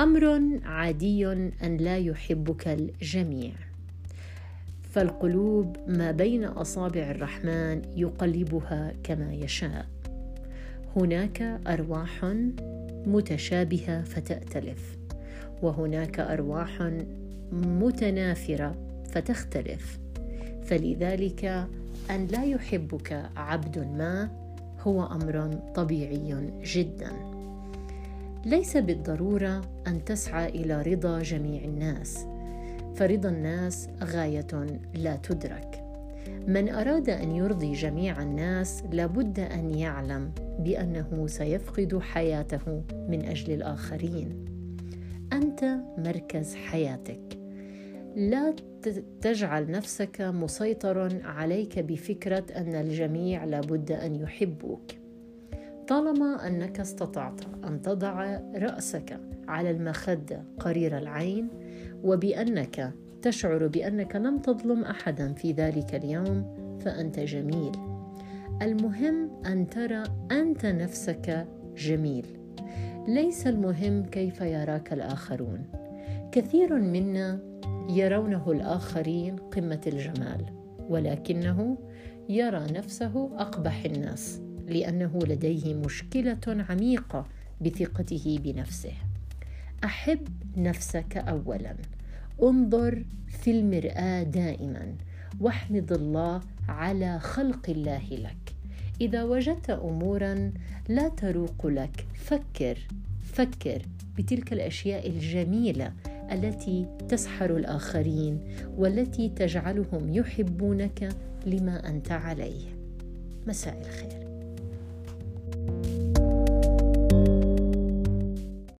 أمر عادي أن لا يحبك الجميع. فالقلوب ما بين أصابع الرحمن يقلبها كما يشاء. هناك أرواح متشابهة فتأتلف وهناك أرواح متنافرة فتختلف. فلذلك أن لا يحبك عبد ما هو أمر طبيعي جدا. ليس بالضرورة أن تسعى إلى رضا جميع الناس. فرضا الناس غاية لا تدرك. من أراد أن يرضي جميع الناس لابد أن يعلم بأنه سيفقد حياته من أجل الآخرين. أنت مركز حياتك. لا تجعل نفسك مسيطرا عليك بفكرة أن الجميع لابد أن يحبوك. طالما أنك استطعت أن تضع رأسك على المخده قرير العين وبأنك تشعر بأنك لم تظلم احدا في ذلك اليوم فأنت جميل. المهم أن ترى أنت نفسك جميل. ليس المهم كيف يراك الآخرون. كثير منا يرونه الآخرين قمة الجمال ولكنه يرى نفسه أقبح الناس. لأنه لديه مشكلة عميقة بثقته بنفسه. أحب نفسك اولا. انظر في المرآة دائما. واحمد الله على خلق الله لك. إذا وجدت امورا لا تروق لك. فكر فكر بتلك الأشياء الجميلة التي تسحر الآخرين والتي تجعلهم يحبونك لما أنت عليه. مساء الخير.